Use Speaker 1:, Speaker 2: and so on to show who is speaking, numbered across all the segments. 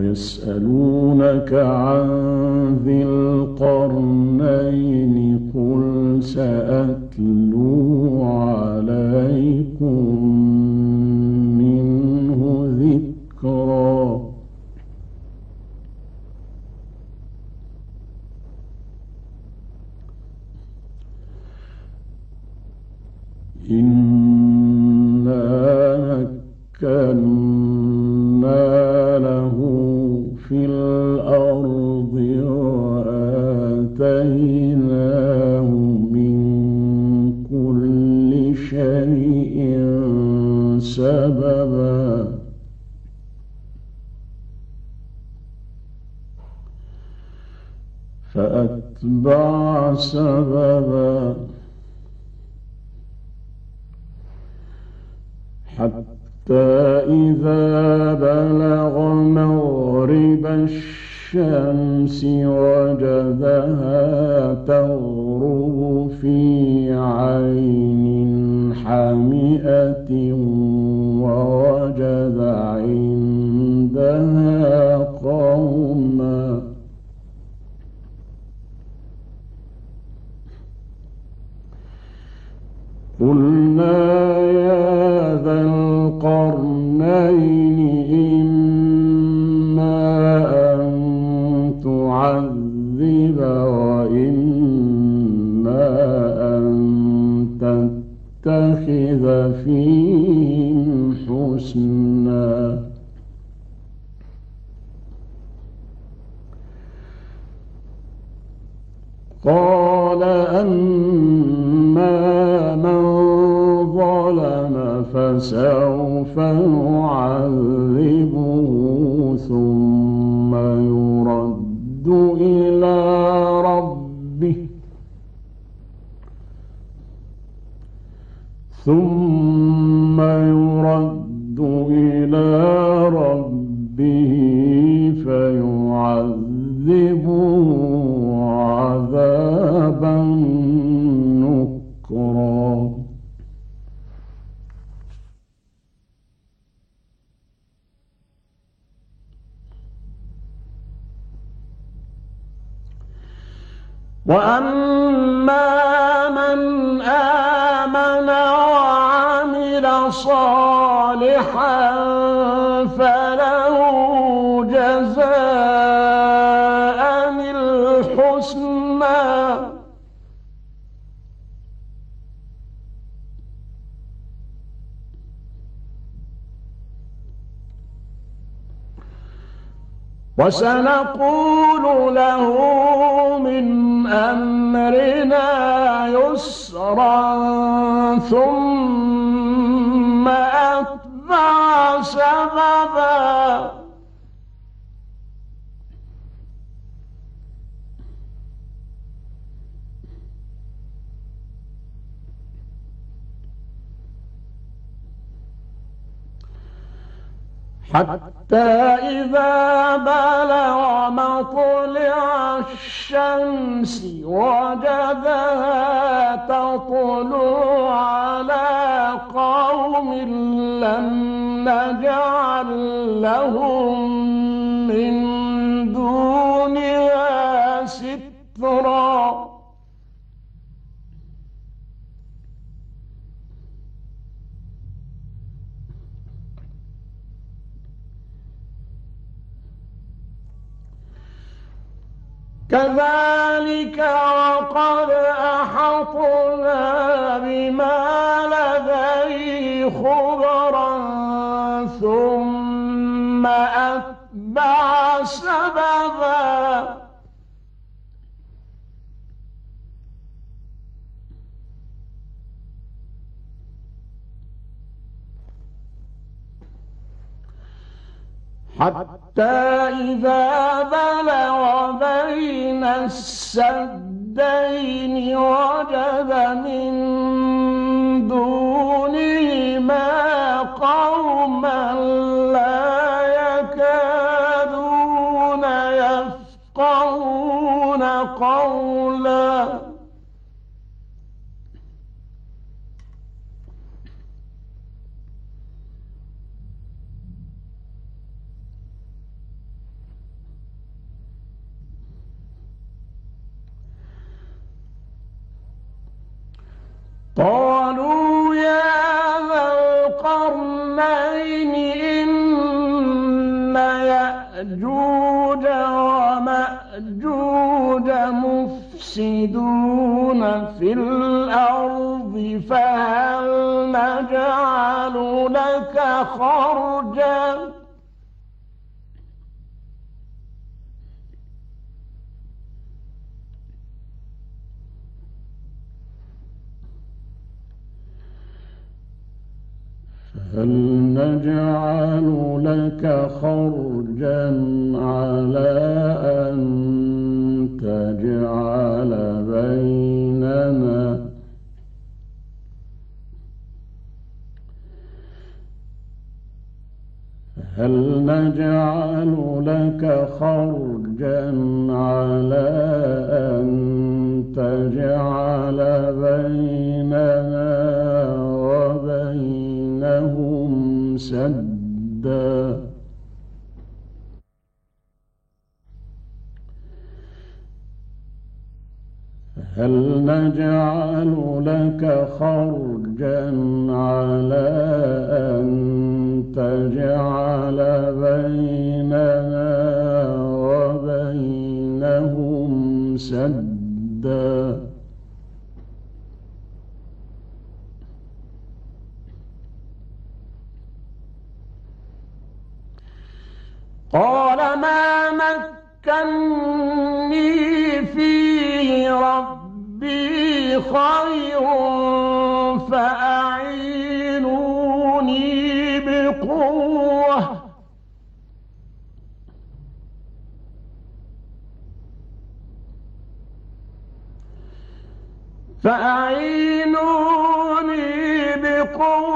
Speaker 1: ويسألونك عن ذي القرنين قل سأتلو عليكم فأتبع سببا حتى إذا بلغ مغرب الشمس وجدها تغرب في عين حمئة ووجد عندها قال أما من ظلم فسوف نعذبه ثم يرد إلى ربه ثم يرد وأما من آمن وعمل صالحا فله جزاء الحسنى. وسنقول له حتى إذا بلغ مطلع الشمس وجدها تطلع على قوم لم نجعل لهم كذلك وقد أحطنا بما لديه خبرا ثم أتبع سببا حتى إذا بلغ بين السدين وجد من قالوا يا ذا القرنين يأجوج ومأجوج مفسدون في الأرض فهل نجعل لك خرجاً؟ هل نجعل لك خرجا على أن تجعل بيننا؟ هل نجعل لك خرجا على أن تجعل بيننا؟ سدا. هل نجعل لك خرجا على أن تجعل بيننا وبينهم سدا؟ قال ما مكني فيه ربي خير فأعينوني بقوة. فأعينوني بقوة.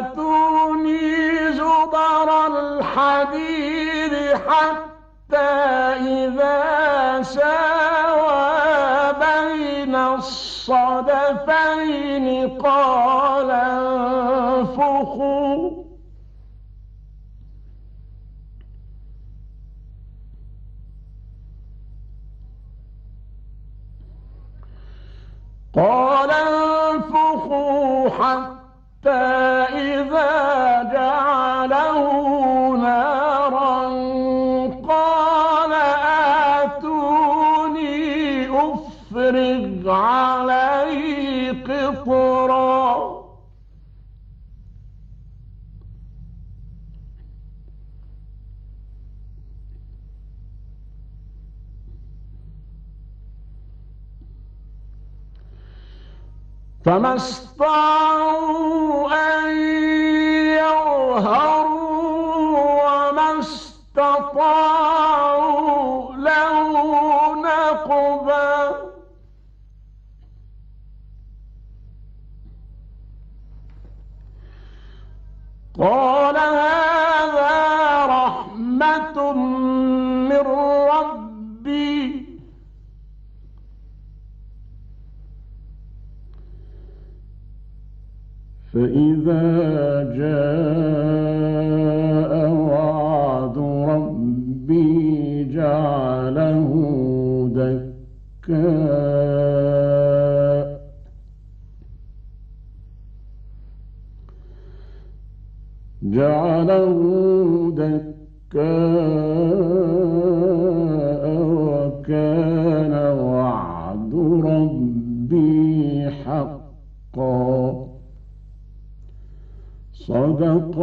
Speaker 1: آتوني زبر الحديد حتى إذا ساوى بين الصدفين قال انفخوا. قال انفخوا حتى إذا فما استطاعوا أن يظهروا وما استطاعوا له نقبا. قال فإذا جاء وعد ربي جعله دكاء. جعله دكاء. صدق